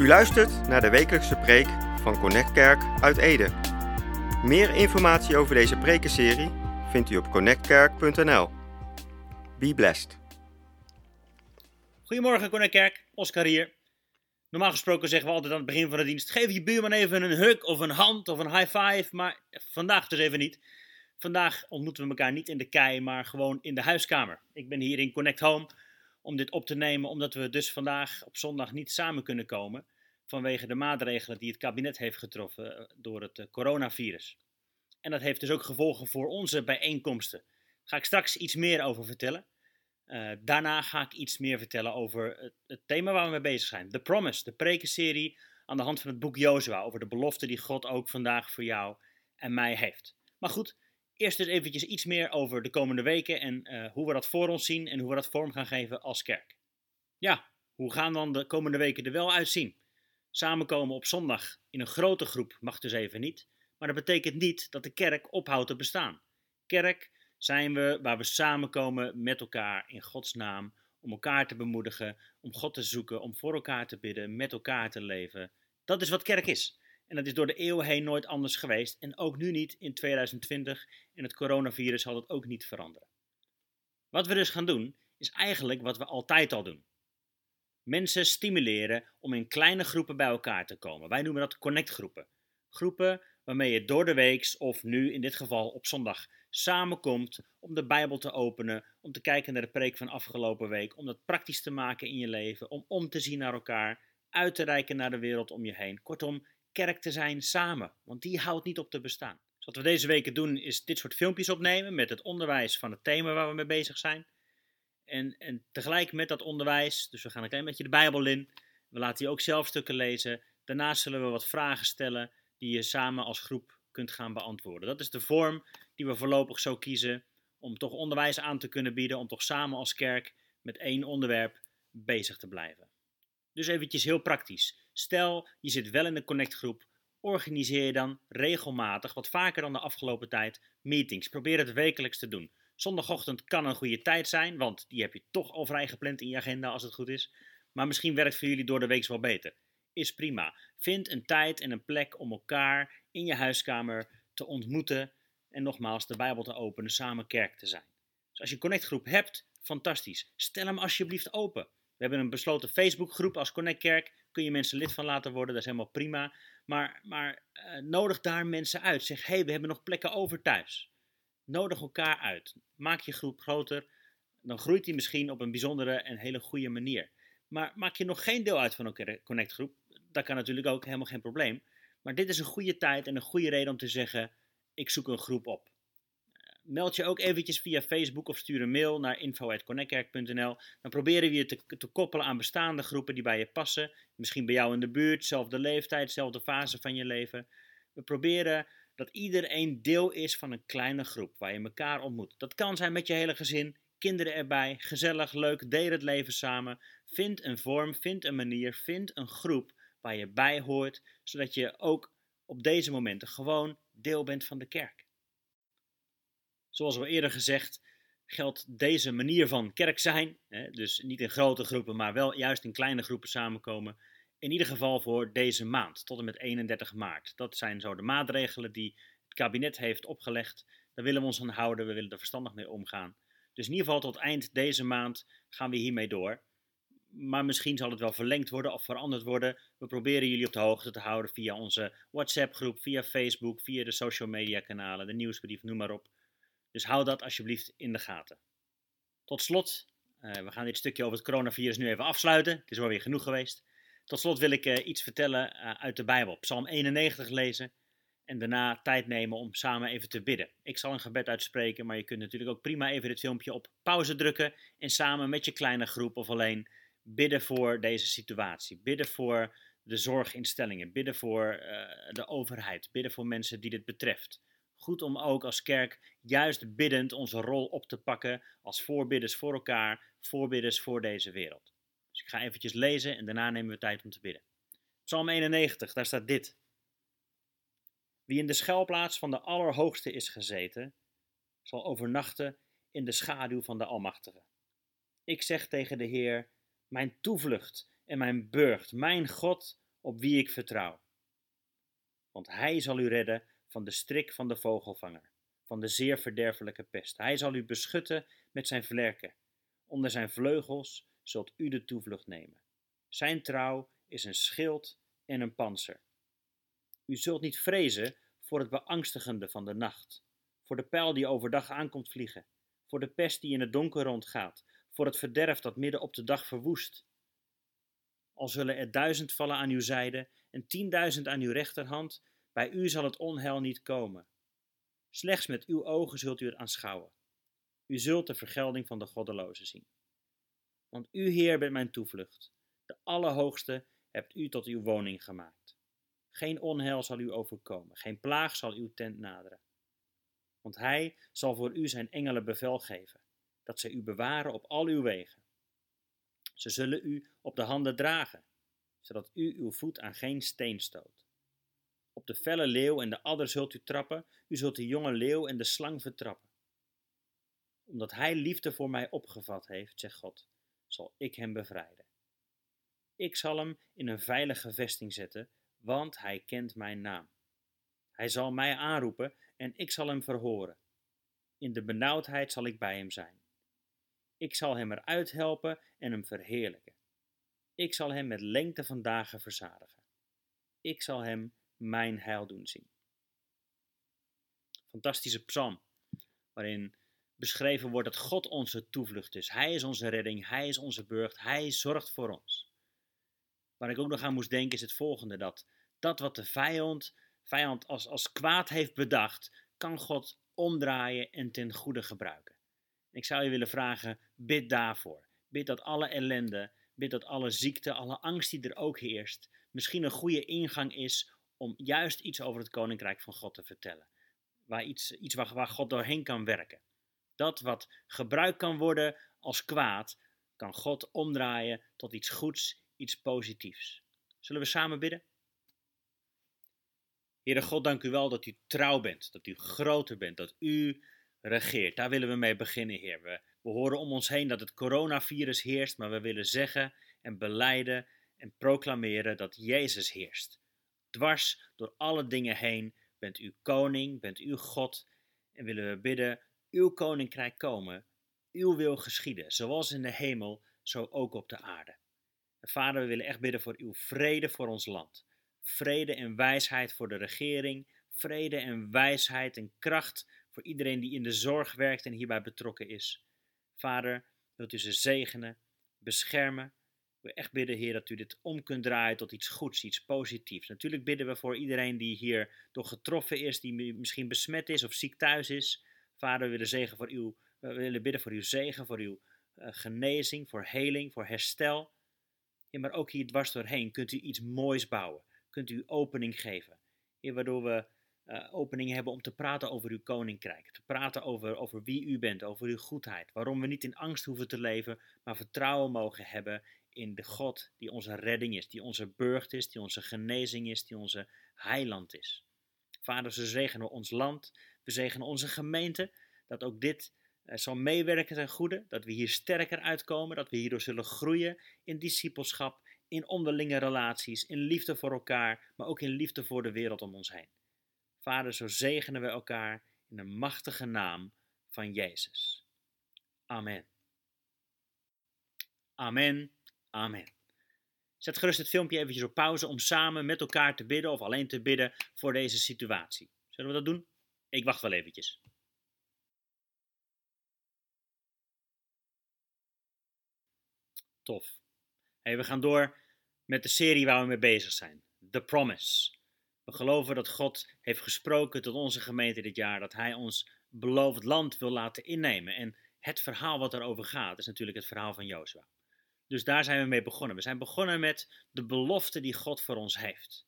U luistert naar de wekelijkse preek van Connect Kerk uit Ede. Meer informatie over deze prekenserie vindt u op connectkerk.nl. Be blessed. Goedemorgen Connect Kerk, Oscar hier. Normaal gesproken zeggen we altijd aan het begin van de dienst: geef je buurman even een hug of een hand of een high five, maar vandaag dus even niet. Vandaag ontmoeten we elkaar niet in de kei, maar gewoon in de huiskamer. Ik ben hier in Connect Home om dit op te nemen, omdat we dus vandaag op zondag niet samen kunnen komen vanwege de maatregelen die het kabinet heeft getroffen eh, door het eh, coronavirus. En dat heeft dus ook gevolgen voor onze bijeenkomsten. Daar ga ik straks iets meer over vertellen. Uh, daarna ga ik iets meer vertellen over het, thema waar we mee bezig zijn. The Promise, de prekenserie aan de hand van het boek Jozua. Over de belofte die God ook vandaag voor jou en mij heeft. Maar goed, eerst dus eventjes iets meer over de komende weken en hoe we dat voor ons zien en hoe we dat vorm gaan geven als kerk. Ja, hoe gaan dan de komende weken er wel uitzien? Samenkomen op zondag in een grote groep mag dus even niet, maar dat betekent niet dat de kerk ophoudt te bestaan. Kerk zijn we waar we samenkomen met elkaar in Gods naam, om elkaar te bemoedigen, om God te zoeken, om voor elkaar te bidden, met elkaar te leven. Dat is wat kerk is. En dat is door de eeuwen heen nooit anders geweest en ook nu niet in 2020 en het coronavirus zal dat ook niet veranderen. Wat we dus gaan doen, is eigenlijk wat we altijd al doen. Mensen stimuleren om in kleine groepen bij elkaar te komen. Wij noemen dat connectgroepen. Groepen waarmee je door de week of nu in dit geval op zondag samenkomt om de Bijbel te openen, om te kijken naar de preek van afgelopen week, om dat praktisch te maken in je leven, om om te zien naar elkaar, uit te reiken naar de wereld om je heen. Kortom, kerk te zijn samen, want die houdt niet op te bestaan. Dus wat we deze weken doen is dit soort filmpjes opnemen met het onderwijs van het thema waar we mee bezig zijn. En, en tegelijk met dat onderwijs, dus we gaan een klein beetje de Bijbel in, we laten je ook zelf stukken lezen. Daarnaast zullen we wat vragen stellen die je samen als groep kunt gaan beantwoorden. Dat is de vorm die we voorlopig zo kiezen om toch onderwijs aan te kunnen bieden, om toch samen als kerk met één onderwerp bezig te blijven. Dus eventjes heel praktisch. Stel, je zit wel in de connectgroep, organiseer je dan regelmatig, wat vaker dan de afgelopen tijd, meetings. Probeer het wekelijks te doen. Zondagochtend kan een goede tijd zijn, want die heb je toch al vrij gepland in je agenda als het goed is. Maar misschien werkt voor jullie door de week wel beter. Is prima. Vind een tijd en een plek om elkaar in je huiskamer te ontmoeten en nogmaals de Bijbel te openen, samen kerk te zijn. Dus als je een connectgroep hebt, fantastisch. Stel hem alsjeblieft open. We hebben een besloten Facebookgroep als Connect Kerk. Kun je mensen lid van laten worden, dat is helemaal prima. Maar, maar uh, nodig daar mensen uit. Zeg, hé, hey, we hebben nog plekken over thuis. Nodig elkaar uit. Maak je groep groter. Dan groeit die misschien op een bijzondere en hele goede manier. Maar maak je nog geen deel uit van een connectgroep, dat kan natuurlijk ook helemaal geen probleem. Maar dit is een goede tijd en een goede reden om te zeggen: ik zoek een groep op. Meld je ook eventjes via Facebook of stuur een mail naar info.connectkerk.nl. Dan proberen we je te, te, koppelen aan bestaande groepen die bij je passen. Misschien bij jou in de buurt, zelfde leeftijd, zelfde fase van je leven. We proberen dat iedereen deel is van een kleine groep waar je elkaar ontmoet. Dat kan zijn met je hele gezin, kinderen erbij, gezellig, leuk, deel het leven samen. Vind een vorm, vind een manier, vind een groep waar je bij hoort, zodat je ook op deze momenten gewoon deel bent van de kerk. Zoals al eerder gezegd, geldt deze manier van kerk zijn, dus niet in grote groepen, maar wel juist in kleine groepen samenkomen, in ieder geval voor deze maand, tot en met 31 maart. Dat zijn zo de maatregelen die het kabinet heeft opgelegd. Daar willen we ons aan houden, we willen er verstandig mee omgaan. Dus in ieder geval tot eind deze maand gaan we hiermee door. Maar misschien zal het wel verlengd worden of veranderd worden. We proberen jullie op de hoogte te houden via onze WhatsApp-groep, via Facebook, via de social media kanalen, de nieuwsbrief, noem maar op. Dus hou dat alsjeblieft in de gaten. Tot slot, uh, we gaan dit stukje over het coronavirus nu even afsluiten. Het is alweer genoeg geweest. Tot slot wil ik uh, iets vertellen uh, uit de Bijbel. Psalm 91 lezen en daarna tijd nemen om samen even te bidden. Ik zal een gebed uitspreken, maar je kunt natuurlijk ook prima even dit filmpje op pauze drukken en samen met je kleine groep of alleen bidden voor deze situatie. Bidden voor de zorginstellingen, bidden voor uh, de overheid, bidden voor mensen die dit betreft. Goed om ook als kerk juist biddend onze rol op te pakken als voorbidders voor elkaar, voorbidders voor deze wereld. Ik ga eventjes lezen en daarna nemen we tijd om te bidden. Psalm 91, daar staat dit. Wie in de schuilplaats van de Allerhoogste is gezeten, zal overnachten in de schaduw van de Almachtige. Ik zeg tegen de Heer, mijn toevlucht en mijn burcht, mijn God, op wie ik vertrouw. Want hij zal u redden van de strik van de vogelvanger, van de zeer verderfelijke pest. Hij zal u beschutten met zijn vlerken. Onder zijn vleugels zult u de toevlucht nemen. Zijn trouw is een schild en een panzer. U zult niet vrezen voor het beangstigende van de nacht, voor de pijl die overdag aankomt vliegen, voor de pest die in het donker rondgaat, voor het verderf dat midden op de dag verwoest. Al zullen er duizend vallen aan uw zijde en tienduizend aan uw rechterhand, bij u zal het onheil niet komen. Slechts met uw ogen zult u het aanschouwen. U zult de vergelding van de goddelozen zien. Want u, Heer, bent mijn toevlucht. De Allerhoogste hebt u tot uw woning gemaakt. Geen onheil zal u overkomen, geen plaag zal uw tent naderen. Want hij zal voor u zijn engelen bevel geven, dat zij u bewaren op al uw wegen. Ze zullen u op de handen dragen, zodat u uw voet aan geen steen stoot. Op de felle leeuw en de adder zult u trappen, u zult de jonge leeuw en de slang vertrappen. Omdat hij liefde voor mij opgevat heeft, zegt God, zal ik hem bevrijden. Ik zal hem in een veilige vesting zetten, want hij kent mijn naam. Hij zal mij aanroepen en ik zal hem verhoren. In de benauwdheid zal ik bij hem zijn. Ik zal hem eruit helpen en hem verheerlijken. Ik zal hem met lengte van dagen verzadigen. Ik zal hem mijn heil doen zien. Fantastische psalm, waarin beschreven wordt dat God onze toevlucht is. Hij is onze redding, Hij is onze burcht, Hij zorgt voor ons. Waar ik ook nog aan moest denken is het volgende, dat dat wat de vijand, vijand als, als kwaad heeft bedacht, kan God omdraaien en ten goede gebruiken. Ik zou je willen vragen, bid daarvoor. Bid dat alle ellende, bid dat alle ziekte, alle angst die er ook heerst, misschien een goede ingang is om juist iets over het koninkrijk van God te vertellen. Waar iets, iets waar, waar God doorheen kan werken. Dat wat gebruikt kan worden als kwaad, kan God omdraaien tot iets goeds, iets positiefs. Zullen we samen bidden? Heere God, dank u wel dat u trouw bent, dat u groter bent, dat u regeert. Daar willen we mee beginnen, Heer. We, we horen om ons heen dat het coronavirus heerst, maar we willen zeggen en beleiden en proclameren dat Jezus heerst. Dwars door alle dingen heen bent u koning, bent u God en willen we bidden, uw koninkrijk komen, uw wil geschieden, zoals in de hemel, zo ook op de aarde. Vader, we willen echt bidden voor uw vrede voor ons land. Vrede en wijsheid voor de regering, vrede en wijsheid en kracht voor iedereen die in de zorg werkt en hierbij betrokken is. Vader, wilt u ze zegenen, beschermen. We echt bidden, Heer, dat u dit om kunt draaien tot iets goeds, iets positiefs. Natuurlijk bidden we voor iedereen die hier door getroffen is, die misschien besmet is of ziek thuis is. Vader, we willen, zegen voor uw, we willen bidden voor uw zegen, voor uw uh, genezing, voor heling, voor herstel. Maar ook hier dwars doorheen kunt u iets moois bouwen. Kunt u opening geven. Waardoor we uh, opening hebben om te praten over uw koninkrijk. Te praten over, over wie u bent, over uw goedheid. Waarom we niet in angst hoeven te leven, maar vertrouwen mogen hebben in de God die onze redding is, die onze burcht is, die onze genezing is, die onze heiland is. Vader, ze zegenen ons land, we zegenen onze gemeente, dat ook dit uh, zal meewerken ten goede, dat we hier sterker uitkomen, dat we hierdoor zullen groeien in discipelschap, in onderlinge relaties, in liefde voor elkaar, maar ook in liefde voor de wereld om ons heen. Vader, zo zegenen we elkaar in de machtige naam van Jezus. Amen. Amen. Amen. Zet gerust het filmpje eventjes op pauze om samen met elkaar te bidden of alleen te bidden voor deze situatie. Zullen we dat doen? Ik wacht wel eventjes. Tof. Hey, we gaan door met de serie waar we mee bezig zijn. The Promise. We geloven dat God heeft gesproken tot onze gemeente dit jaar, dat Hij ons beloofd land wil laten innemen. En het verhaal wat erover gaat, is natuurlijk het verhaal van Jozua. Dus daar zijn we mee begonnen. We zijn begonnen met de belofte die God voor ons heeft.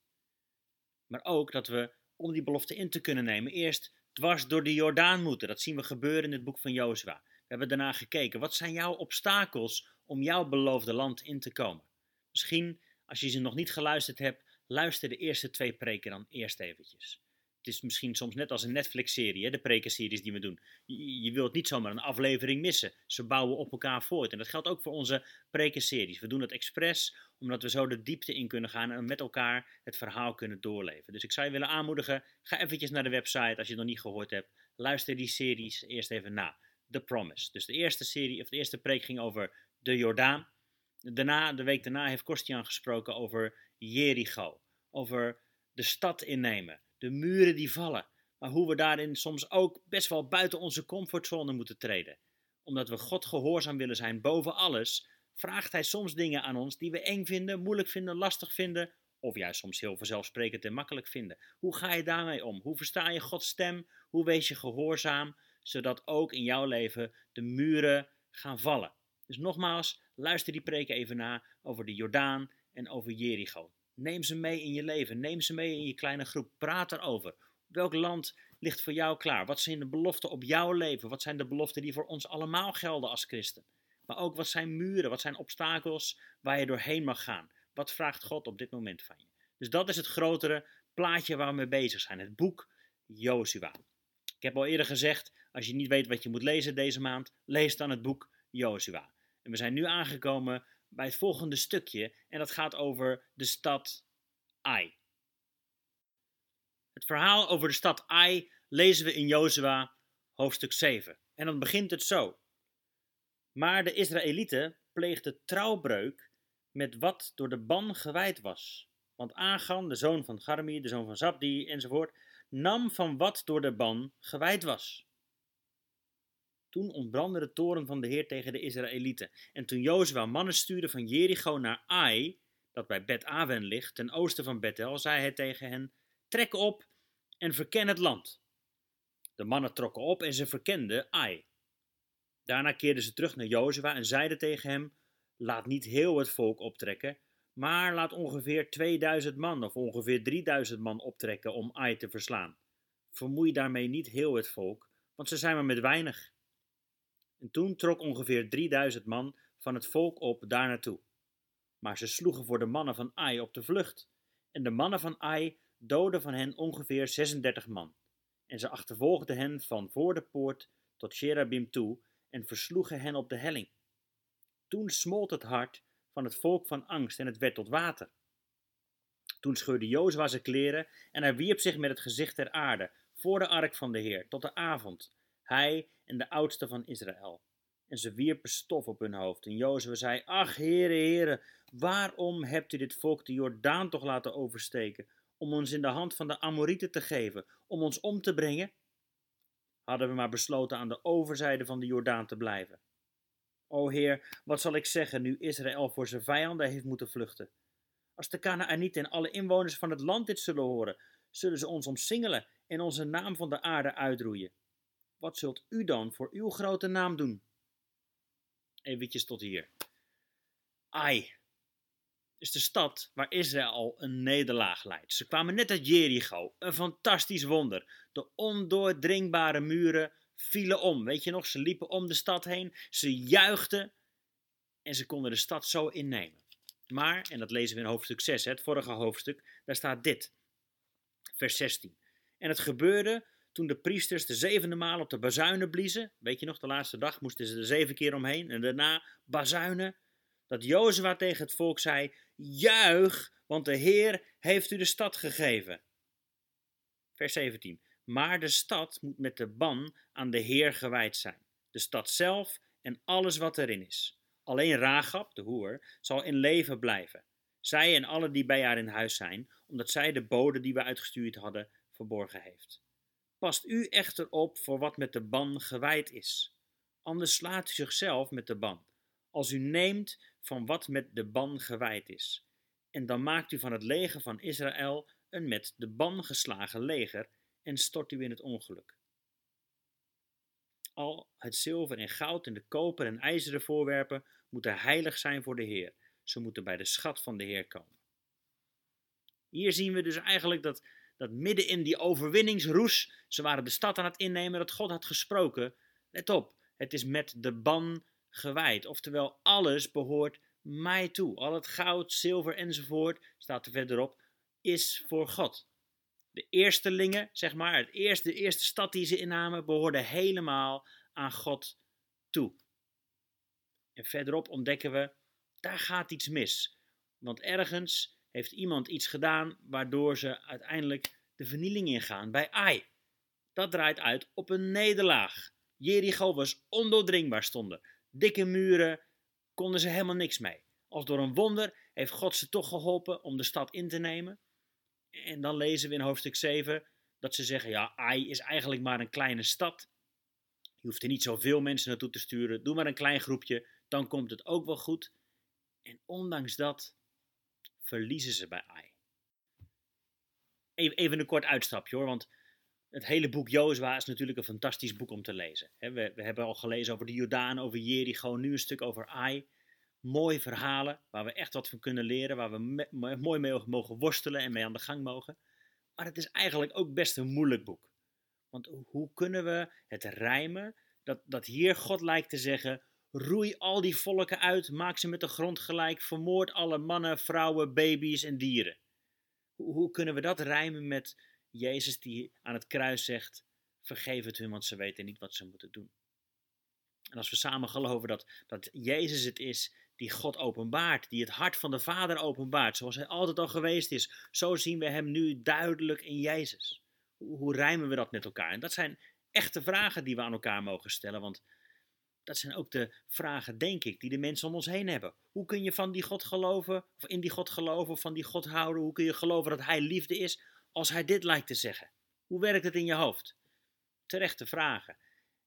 Maar ook dat we, om die belofte in te kunnen nemen, eerst dwars door de Jordaan moeten. Dat zien we gebeuren in het boek van Jozua. We hebben daarna gekeken, wat zijn jouw obstakels om jouw beloofde land in te komen? Misschien, als je ze nog niet geluisterd hebt, luister de eerste twee preken dan eerst eventjes. Het is misschien soms net als een Netflix-serie, de prekenseries die we doen. Je, wilt niet zomaar een aflevering missen. Ze bouwen op elkaar voort. En dat geldt ook voor onze prekenseries. We doen het expres, omdat we zo de diepte in kunnen gaan en met elkaar het verhaal kunnen doorleven. Dus ik zou je willen aanmoedigen, ga eventjes naar de website als je het nog niet gehoord hebt. Luister die series eerst even na. The Promise. Dus de eerste serie, of de eerste preek ging over de Jordaan. Daarna, de week daarna heeft Kostian gesproken over Jericho. Over de stad innemen de muren die vallen, maar hoe we daarin soms ook best wel buiten onze comfortzone moeten treden. Omdat we God gehoorzaam willen zijn boven alles, vraagt Hij soms dingen aan ons die we eng vinden, moeilijk vinden, lastig vinden, of juist soms heel vanzelfsprekend en makkelijk vinden. Hoe ga je daarmee om? Hoe versta je Gods stem? Hoe wees je gehoorzaam, zodat ook in jouw leven de muren gaan vallen? Dus nogmaals, luister die preken even na over de Jordaan en over Jericho. Neem ze mee in je leven. Neem ze mee in je kleine groep. Praat erover. Welk land ligt voor jou klaar? Wat zijn de beloften op jouw leven? Wat zijn de beloften die voor ons allemaal gelden als christen? Maar ook wat zijn muren? Wat zijn obstakels waar je doorheen mag gaan? Wat vraagt God op dit moment van je? Dus dat is het grotere plaatje waar we mee bezig zijn. Het boek Jozua. Ik heb al eerder gezegd, als je niet weet wat je moet lezen deze maand, lees dan het boek Jozua. En we zijn nu aangekomen bij het volgende stukje en dat gaat over de stad Ai. Het verhaal over de stad Ai lezen we in Jozua hoofdstuk 7. En dan begint het zo. Maar de Israëlieten pleegden trouwbreuk met wat door de ban gewijd was. Want Agan, de zoon van Garmi, de zoon van Zabdi enzovoort, nam van wat door de ban gewijd was. Toen ontbrandde de toren van de Heer tegen de Israëlieten. En toen Jozua mannen stuurde van Jericho naar Ai, dat bij Bet Aven ligt, ten oosten van Bethel, zei hij tegen hen: Trek op en verken het land. De mannen trokken op en ze verkenden Ai. Daarna keerden ze terug naar Jozua en zeiden tegen hem: Laat niet heel het volk optrekken, maar laat ongeveer 2000 man of ongeveer 3000 man optrekken om Ai te verslaan. Vermoei daarmee niet heel het volk, want ze zijn maar met weinig. En toen trok ongeveer 3000 man van het volk op daar naartoe. Maar ze sloegen voor de mannen van Ai op de vlucht. En de mannen van Ai doden van hen ongeveer 36 man. En ze achtervolgden hen van voor de poort tot Sherabim toe en versloegen hen op de helling. Toen smolt het hart van het volk van angst en het werd tot water. Toen scheurde Jozua zijn kleren en hij wierp zich met het gezicht ter aarde voor de ark van de Heer tot de avond hij en de oudste van Israël. En ze wierpen stof op hun hoofd. En Jozef zei, ach heren, heren, waarom hebt u dit volk de Jordaan toch laten oversteken, om ons in de hand van de Amorieten te geven, om ons om te brengen? Hadden we maar besloten aan de overzijde van de Jordaan te blijven. O Heer, wat zal ik zeggen nu Israël voor zijn vijanden heeft moeten vluchten? Als de Kanaanieten en alle inwoners van het land dit zullen horen, zullen ze ons omsingelen en onze naam van de aarde uitroeien. Wat zult u dan voor uw grote naam doen? Eventjes tot hier. Ai is de stad waar Israël een nederlaag leidt. Ze kwamen net uit Jericho, een fantastisch wonder. De ondoordringbare muren vielen om. Weet je nog, ze liepen om de stad heen, ze juichten en ze konden de stad zo innemen. Maar, en dat lezen we in hoofdstuk 6, het vorige hoofdstuk, daar staat dit, vers 16. En het gebeurde toen de priesters de zevende maal op de bazuinen bliezen, weet je nog, de laatste dag moesten ze er zeven keer omheen en daarna bazuinen, dat Jozua tegen het volk zei, juich, want de Heer heeft u de stad gegeven. Vers 17. Maar de stad moet met de ban aan de Heer gewijd zijn. De stad zelf en alles wat erin is. Alleen Ragab, de hoer, zal in leven blijven. Zij en alle die bij haar in huis zijn, omdat zij de bode die we uitgestuurd hadden verborgen heeft. Past u echter op voor wat met de ban gewijd is. Anders slaat u zichzelf met de ban, als u neemt van wat met de ban gewijd is. En dan maakt u van het leger van Israël een met de ban geslagen leger en stort u in het ongeluk. Al het zilver en goud en de koper en ijzeren voorwerpen moeten heilig zijn voor de Heer. Ze moeten bij de schat van de Heer komen. Hier zien we dus eigenlijk dat dat midden in die overwinningsroes, ze waren de stad aan het innemen, dat God had gesproken. Let op, het is met de ban gewijd. Oftewel, alles behoort mij toe. Al het goud, zilver enzovoort, staat er verderop, is voor God. De eerstelingen, zeg maar, het eerste, de eerste stad die ze innamen, behoorde helemaal aan God toe. En verderop ontdekken we, daar gaat iets mis. Want ergens heeft iemand iets gedaan waardoor ze uiteindelijk de vernieling ingaan bij Ai. Dat draait uit op een nederlaag. Jericho was ondoordringbaar stonden. Dikke muren, konden ze helemaal niks mee. Als door een wonder heeft God ze toch geholpen om de stad in te nemen. En dan lezen we in hoofdstuk 7 dat ze zeggen: ja, Ai is eigenlijk maar een kleine stad. Je hoeft er niet zoveel mensen naartoe te sturen. Doe maar een klein groepje, dan komt het ook wel goed. En ondanks dat verliezen ze bij Ai. Even, een kort uitstapje hoor, want het hele boek Jozua is natuurlijk een fantastisch boek om te lezen. We, we hebben al gelezen over de Jordaan, over Jericho, nu een stuk over Ai. Mooie verhalen waar we echt wat van kunnen leren, waar we mooi mee mogen worstelen en mee aan de gang mogen. Maar het is eigenlijk ook best een moeilijk boek. Want hoe kunnen we het rijmen dat, dat hier God lijkt te zeggen: roei al die volken uit, maak ze met de grond gelijk, vermoord alle mannen, vrouwen, baby's en dieren. Hoe, hoe kunnen we dat rijmen met Jezus die aan het kruis zegt: vergeef het hun, want ze weten niet wat ze moeten doen. En als we samen geloven dat, dat Jezus het is die God openbaart, die het hart van de Vader openbaart, zoals hij altijd al geweest is, zo zien we hem nu duidelijk in Jezus. Hoe, hoe rijmen we dat met elkaar? En dat zijn echte vragen die we aan elkaar mogen stellen, want dat zijn ook de vragen, denk ik, die de mensen om ons heen hebben. Hoe kun je van die God geloven, of in die God geloven, van die God houden? Hoe kun je geloven dat Hij liefde is, als Hij dit lijkt te zeggen? Hoe werkt het in je hoofd? Terechte vragen.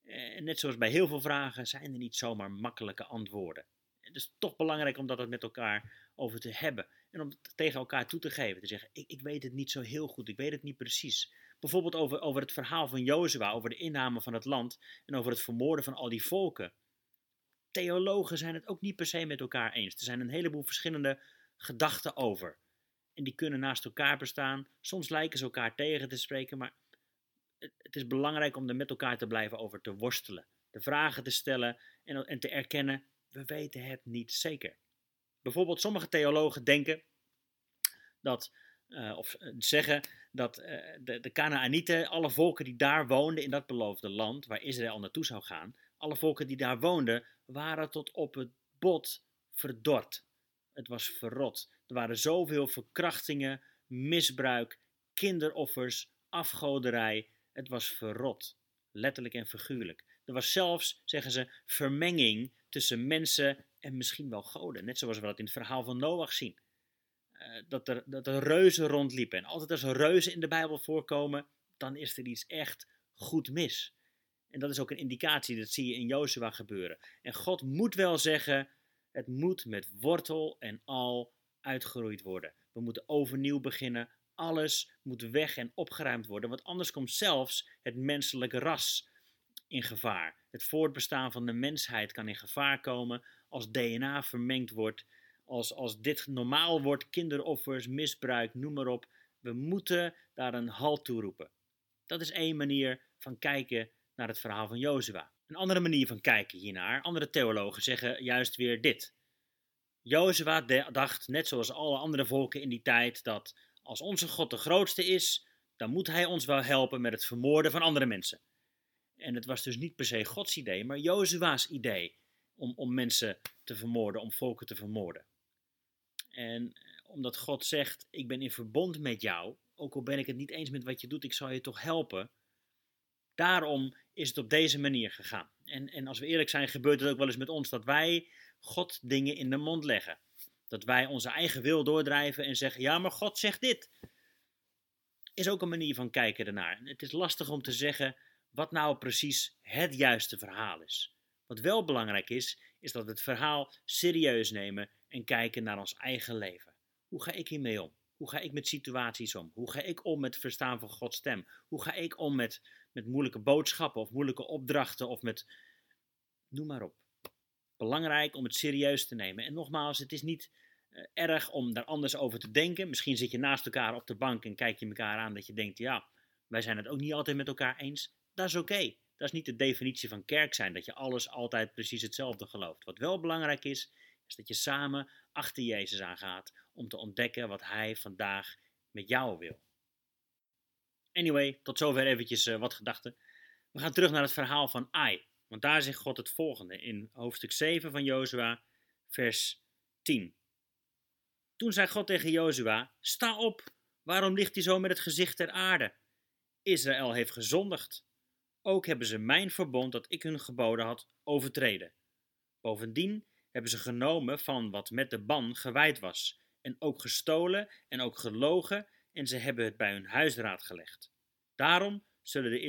En net zoals bij heel veel vragen zijn er niet zomaar makkelijke antwoorden. Het is toch belangrijk om dat met elkaar over te hebben. En om het tegen elkaar toe te geven. Te zeggen, ik, ik weet het niet zo heel goed, ik weet het niet precies. Bijvoorbeeld over, over het verhaal van Jozua, over de inname van het land en over het vermoorden van al die volken. Theologen zijn het ook niet per se met elkaar eens. Er zijn een heleboel verschillende gedachten over. En die kunnen naast elkaar bestaan. Soms lijken ze elkaar tegen te spreken, maar het is belangrijk om er met elkaar te blijven over te worstelen. De vragen te stellen en, en te erkennen, we weten het niet zeker. Bijvoorbeeld sommige theologen denken dat uh, of eh, zeggen dat uh, de, de alle volken die daar woonden in dat beloofde land, waar Israël naartoe zou gaan, alle volken die daar woonden, waren tot op het bot verdord. Het was verrot. Er waren zoveel verkrachtingen, misbruik, kinderoffers, afgoderij. Het was verrot, letterlijk en figuurlijk. Er was zelfs, zeggen ze, vermenging tussen mensen en misschien wel goden. Net zoals we dat in het verhaal van Noach zien. Eh, dat, er, dat er reuzen rondliepen. En altijd als er reuzen in de Bijbel voorkomen, dan is er iets echt goed mis. En dat is ook een indicatie, dat zie je in Jozua gebeuren. En God moet wel zeggen, het moet met wortel en al uitgeroeid worden. We moeten overnieuw beginnen. Alles moet weg en opgeruimd worden, want anders komt zelfs het menselijke ras in gevaar. Het voortbestaan van de mensheid kan in gevaar komen als DNA vermengd wordt als, als dit normaal wordt, kinderoffers, misbruik, noem maar op. We moeten daar een halt toe roepen. Dat is één manier van kijken naar het verhaal van Jozua. Een andere manier van kijken hiernaar, andere theologen zeggen juist weer dit. Jozua dacht, net zoals alle andere volken in die tijd, dat als onze God de grootste is, dan moet hij ons wel helpen met het vermoorden van andere mensen. En het was dus niet per se Gods idee, maar Jozua's idee om, om mensen te vermoorden, om volken te vermoorden. En eh, omdat God zegt, ik ben in verbond met jou, ook al ben ik het niet eens met wat je doet, ik zal je toch helpen. Daarom is het op deze manier gegaan. En, en als we eerlijk zijn, gebeurt het ook wel eens met ons dat wij God dingen in de mond leggen. Dat wij onze eigen wil doordrijven en zeggen, ja, maar God zegt dit. Is ook een manier van kijken ernaar. Het is lastig om te zeggen wat nou precies het juiste verhaal is. Wat wel belangrijk is, is dat het verhaal serieus nemen en kijken naar ons eigen leven. Hoe ga ik hiermee om? Hoe ga ik met situaties om? Hoe ga ik om met het verstaan van Gods stem? Hoe ga ik om met, met moeilijke boodschappen of moeilijke opdrachten of met. Noem maar op. Belangrijk om het serieus te nemen. En nogmaals, het is niet uh, erg om daar anders over te denken. Misschien zit je naast elkaar op de bank en kijk je elkaar aan dat je denkt: ja, wij zijn het ook niet altijd met elkaar eens. Dat is oké. Dat is niet de definitie van kerk zijn, dat je alles altijd precies hetzelfde gelooft. Wat wel belangrijk is, is dat je samen achter Jezus aangaat om te ontdekken wat Hij vandaag met jou wil. Anyway, tot zover eventjes uh, wat gedachten. We gaan terug naar het verhaal van Ai. Want daar zegt God het volgende in hoofdstuk 7 van Jozua, vers 10. Toen zei God tegen Jozua: Sta op, waarom ligt hij zo met het gezicht ter aarde? Israël heeft gezondigd. Ook hebben ze mijn verbond dat ik hun geboden had overtreden. Bovendien hebben ze genomen van wat met de ban gewijd was, en ook gestolen en ook gelogen, en ze hebben het bij hun huisraad gelegd. Daarom zullen de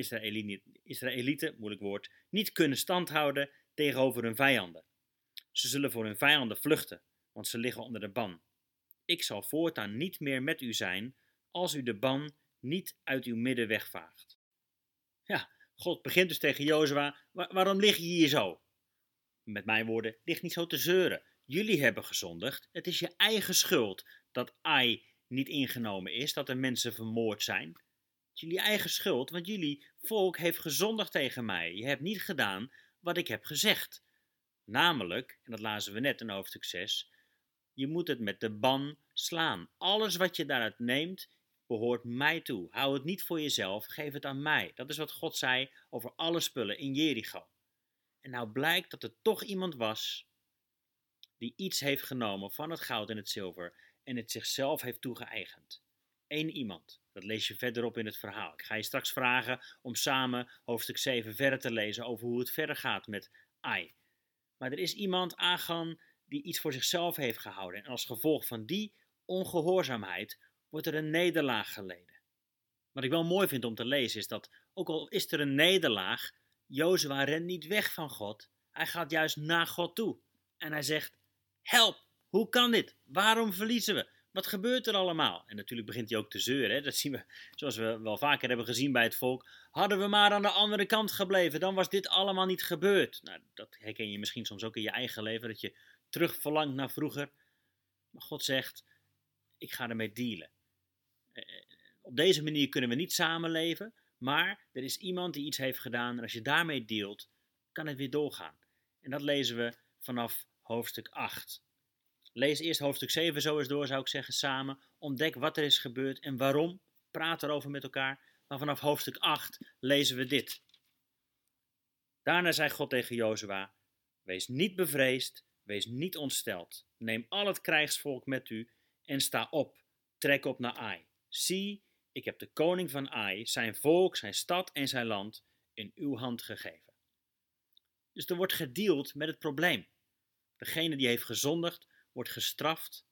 Israëlieten, moeilijk woord, niet kunnen standhouden tegenover hun vijanden. Ze zullen voor hun vijanden vluchten, want ze liggen onder de ban. Ik zal voortaan niet meer met u zijn, als u de ban niet uit uw midden wegvaagt. Ja, God begint dus tegen Jozua, waarom lig je hier zo? Met mijn woorden, ligt niet zo te zeuren. Jullie hebben gezondigd, het is je eigen schuld dat Ai niet ingenomen is, dat er mensen vermoord zijn. Het is jullie eigen schuld, want jullie volk heeft gezondigd tegen mij. Je hebt niet gedaan wat ik heb gezegd. Namelijk, en dat lazen we net in hoofdstuk 6, je moet het met de ban slaan. Alles wat je daaruit neemt, behoort mij toe. Hou het niet voor jezelf, geef het aan mij. Dat is wat God zei over alle spullen in Jericho. En nou blijkt dat er toch iemand was die iets heeft genomen van het goud en het zilver en het zichzelf heeft toegeëigend. Eén iemand. Dat lees je verderop in het verhaal. Ik ga je straks vragen om samen hoofdstuk 7 verder te lezen over hoe het verder gaat met Ai. Maar er is iemand, Agan, die iets voor zichzelf heeft gehouden. En als gevolg van die ongehoorzaamheid wordt er een nederlaag geleden. Wat ik wel mooi vind om te lezen is dat, ook al is er een nederlaag, Jozua rent niet weg van God. Hij gaat juist naar God toe. En hij zegt, help, hoe kan dit? Waarom verliezen we? Wat gebeurt er allemaal? En natuurlijk begint hij ook te zeuren. Hè? Dat zien we, zoals we wel vaker hebben gezien bij het volk. Hadden we maar aan de andere kant gebleven, dan was dit allemaal niet gebeurd. Nou, dat herken je misschien soms ook in je eigen leven, dat je terug verlangt naar vroeger. Maar God zegt, ik ga ermee dealen. Op deze manier kunnen we niet samenleven, maar er is iemand die iets heeft gedaan en als je daarmee deelt, kan het weer doorgaan. En dat lezen we vanaf hoofdstuk 8. Lees eerst hoofdstuk 7 zo eens door, zou ik zeggen, samen. Ontdek wat er is gebeurd en waarom. Praat erover met elkaar. Maar vanaf hoofdstuk 8 lezen we dit. Daarna zei God tegen Jozua: Wees niet bevreesd, wees niet ontsteld. Neem al het krijgsvolk met u en sta op. Trek op naar Ai. Zie, ik heb de koning van Ai, zijn volk, zijn stad en zijn land in uw hand gegeven. Dus er wordt gedeeld met het probleem. Degene die heeft gezondigd, wordt gestraft.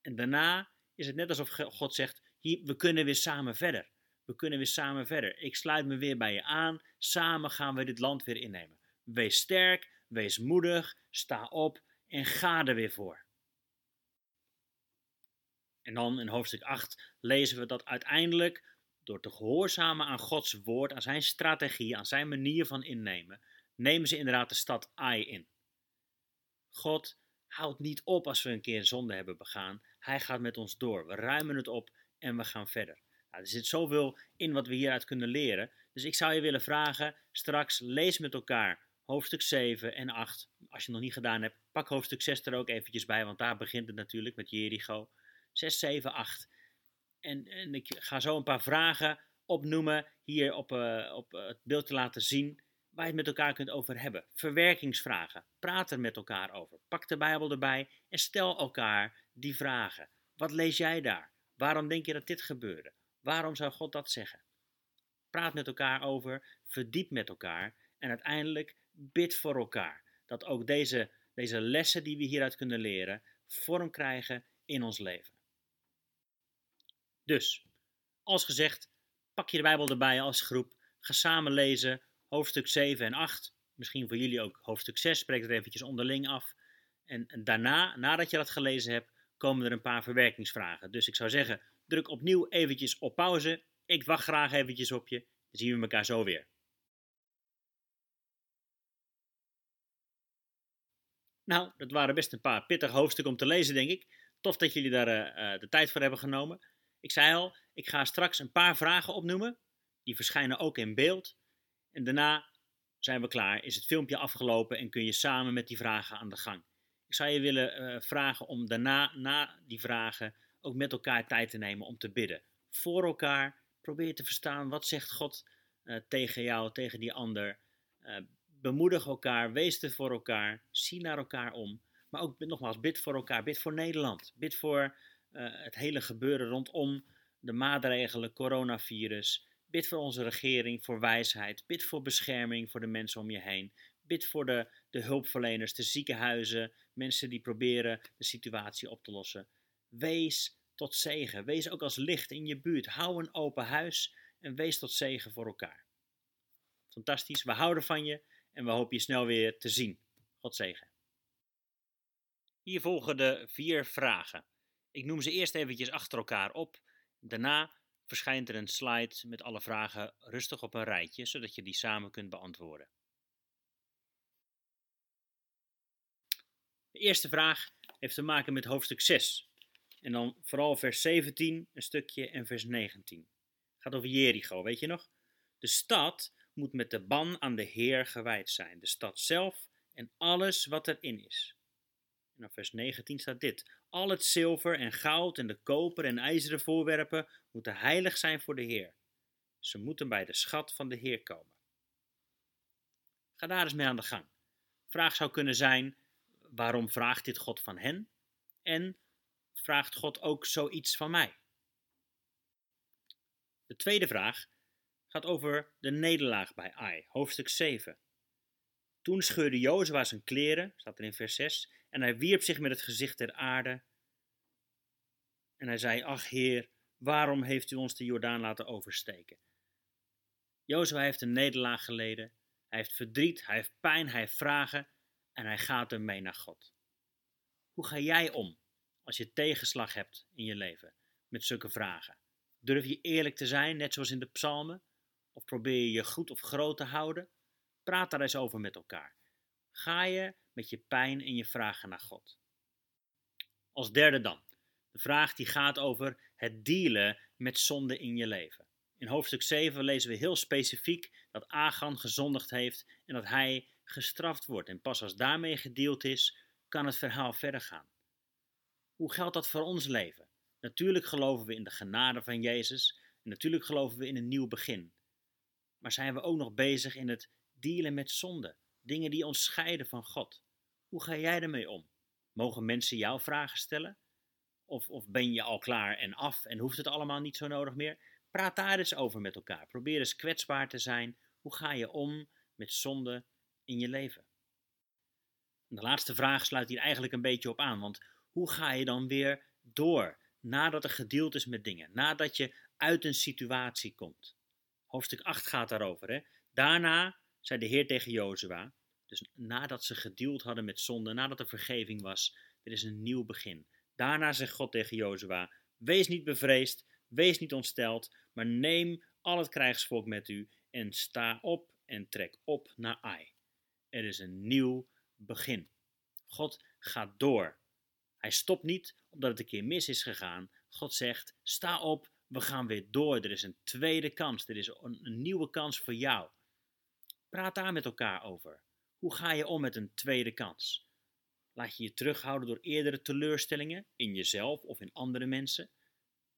En daarna is het net alsof God zegt: hier, we kunnen weer samen verder. We kunnen weer samen verder. Ik sluit me weer bij je aan. Samen gaan we dit land weer innemen. Wees sterk, wees moedig, sta op en ga er weer voor. En dan in hoofdstuk 8 lezen we dat uiteindelijk door te gehoorzamen aan Gods woord, aan zijn strategie, aan zijn manier van innemen, nemen ze inderdaad de stad Ai in. God houdt niet op als we een keer zonde hebben begaan. Hij gaat met ons door. We ruimen het op en we gaan verder. Nou, er zit zoveel in wat we hieruit kunnen leren. Dus ik zou je willen vragen, straks lees met elkaar hoofdstuk 7 en 8. Als je het nog niet gedaan hebt, pak hoofdstuk 6 er ook eventjes bij, want daar begint het natuurlijk met Jericho. 6, 7, 8. En, en ik ga zo een paar vragen opnoemen, hier op, uh, op het beeld te laten zien waar je het met elkaar kunt over hebben. Verwerkingsvragen. Praat er met elkaar over. Pak de Bijbel erbij en stel elkaar die vragen. Wat lees jij daar? Waarom denk je dat dit gebeurde? Waarom zou God dat zeggen? Praat met elkaar over, verdiep met elkaar en uiteindelijk bid voor elkaar. Dat ook deze, deze lessen die we hieruit kunnen leren vorm krijgen in ons leven. Dus, als gezegd, pak je de Bijbel erbij als groep, ga samen lezen, hoofdstuk 7 en 8. Misschien voor jullie ook hoofdstuk 6, spreek het eventjes onderling af. En, daarna, nadat je dat gelezen hebt, komen er een paar verwerkingsvragen. Dus ik zou zeggen, druk opnieuw eventjes op pauze. Ik wacht graag eventjes op je. Dan zien we elkaar zo weer. Nou, dat waren best een paar pittige hoofdstukken om te lezen, denk ik. Tof dat jullie daar uh, de tijd voor hebben genomen. Ik zei al, ik ga straks een paar vragen opnoemen. Die verschijnen ook in beeld. En daarna zijn we klaar, is het filmpje afgelopen en kun je samen met die vragen aan de gang. Ik zou je willen uh, vragen om daarna, na die vragen, ook met elkaar tijd te nemen om te bidden. Voor elkaar, Probeer te verstaan wat zegt God uh, tegen jou, tegen die ander. Uh, bemoedig elkaar, wees er voor elkaar, zie naar elkaar om. Maar ook nogmaals, bid voor elkaar, bid voor Nederland, bid voor het hele gebeuren rondom de maatregelen, coronavirus. Bid voor onze regering, voor wijsheid. Bid voor bescherming voor de mensen om je heen. Bid voor de, de hulpverleners, de ziekenhuizen, mensen die proberen de situatie op te lossen. Wees tot zegen. Wees ook als licht in je buurt. Hou een open huis en wees tot zegen voor elkaar. Fantastisch, we houden van je en we hopen je snel weer te zien. God zegen. Hier volgen de vier vragen. Ik noem ze eerst eventjes achter elkaar op. Daarna verschijnt er een slide met alle vragen rustig op een rijtje, zodat je die samen kunt beantwoorden. De eerste vraag heeft te maken met hoofdstuk 6. En dan vooral vers 17 een stukje en vers 19. Het gaat over Jericho, weet je nog? De stad moet met de ban aan de Heer gewijd zijn. De stad zelf en alles wat erin is. En dan vers 19 staat dit. Al het zilver en goud en de koper en ijzeren voorwerpen moeten heilig zijn voor de Heer. Ze moeten bij de schat van de Heer komen. Ga daar eens mee aan de gang. Vraag zou kunnen zijn: waarom vraagt dit God van hen? En vraagt God ook zoiets van mij? De tweede vraag gaat over de nederlaag bij Ai, hoofdstuk 7. Toen scheurde Jozua zijn kleren, staat er in vers 6, en hij wierp zich met het gezicht ter aarde. En hij zei, ach Heer, waarom heeft u ons de Jordaan laten oversteken? Jozua heeft een nederlaag geleden, hij heeft verdriet, hij heeft pijn, hij heeft vragen en hij gaat ermee naar God. Hoe ga jij om als je tegenslag hebt in je leven met zulke vragen? Durf je eerlijk te zijn, net zoals in de psalmen? Of probeer je je goed of groot te houden? Praat daar eens over met elkaar. Ga je met je pijn en je vragen naar God? Als derde dan, de vraag die gaat over het dealen met zonde in je leven. In hoofdstuk 7 lezen we heel specifiek dat Agan gezondigd heeft en dat hij gestraft wordt. En pas als daarmee gedeeld is, kan het verhaal verder gaan. Hoe geldt dat voor ons leven? Natuurlijk geloven we in de genade van Jezus en natuurlijk geloven we in een nieuw begin. Maar zijn we ook nog bezig in het dealen met zonde, dingen die ons scheiden van God? Hoe ga jij ermee om? Mogen mensen jou vragen stellen? Of, of ben je al klaar en af en hoeft het allemaal niet zo nodig meer? Praat daar eens over met elkaar. Probeer eens kwetsbaar te zijn. Hoe ga je om met zonde in je leven? de laatste vraag sluit hier eigenlijk een beetje op aan, want hoe ga je dan weer door nadat er gedeeld is met dingen, nadat je uit een situatie komt? Hoofdstuk 8 gaat daarover. Hè? Daarna zei de Heer tegen Jozua, dus nadat ze gedeeld hadden met zonde, nadat er vergeving was, er is een nieuw begin. Daarna zegt God tegen Jozua, wees niet bevreesd, wees niet ontsteld, maar neem al het krijgsvolk met u en sta op en trek op naar Ai. Er is een nieuw begin. God gaat door. Hij stopt niet omdat het een keer mis is gegaan. God zegt: sta op, we gaan weer door. Er is een tweede kans. Er is een nieuwe kans voor jou. Praat daar met elkaar over. Hoe ga je om met een tweede kans? Laat je je terughouden door eerdere teleurstellingen in jezelf of in andere mensen?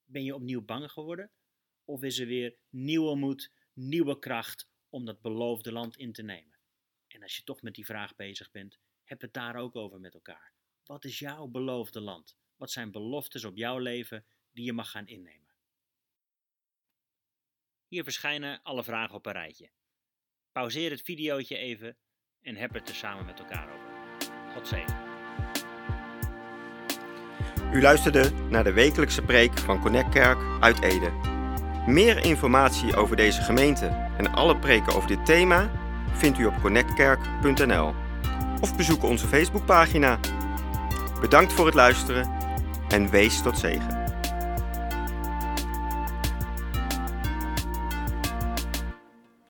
Ben je opnieuw bang geworden? Of is er weer nieuwe moed, nieuwe kracht om dat beloofde land in te nemen? En als je toch met die vraag bezig bent, heb het daar ook over met elkaar. Wat is jouw beloofde land? Wat zijn beloftes op jouw leven die je mag gaan innemen? Hier verschijnen alle vragen op een rijtje. Pauzeer het videootje even en heb het er samen met elkaar over. God zegen. U luisterde naar de wekelijkse preek van Connect Kerk uit Ede. Meer informatie over deze gemeente en alle preken over dit thema vindt u op connectkerk.nl of bezoek onze Facebookpagina. Bedankt voor het luisteren en wees tot zegen.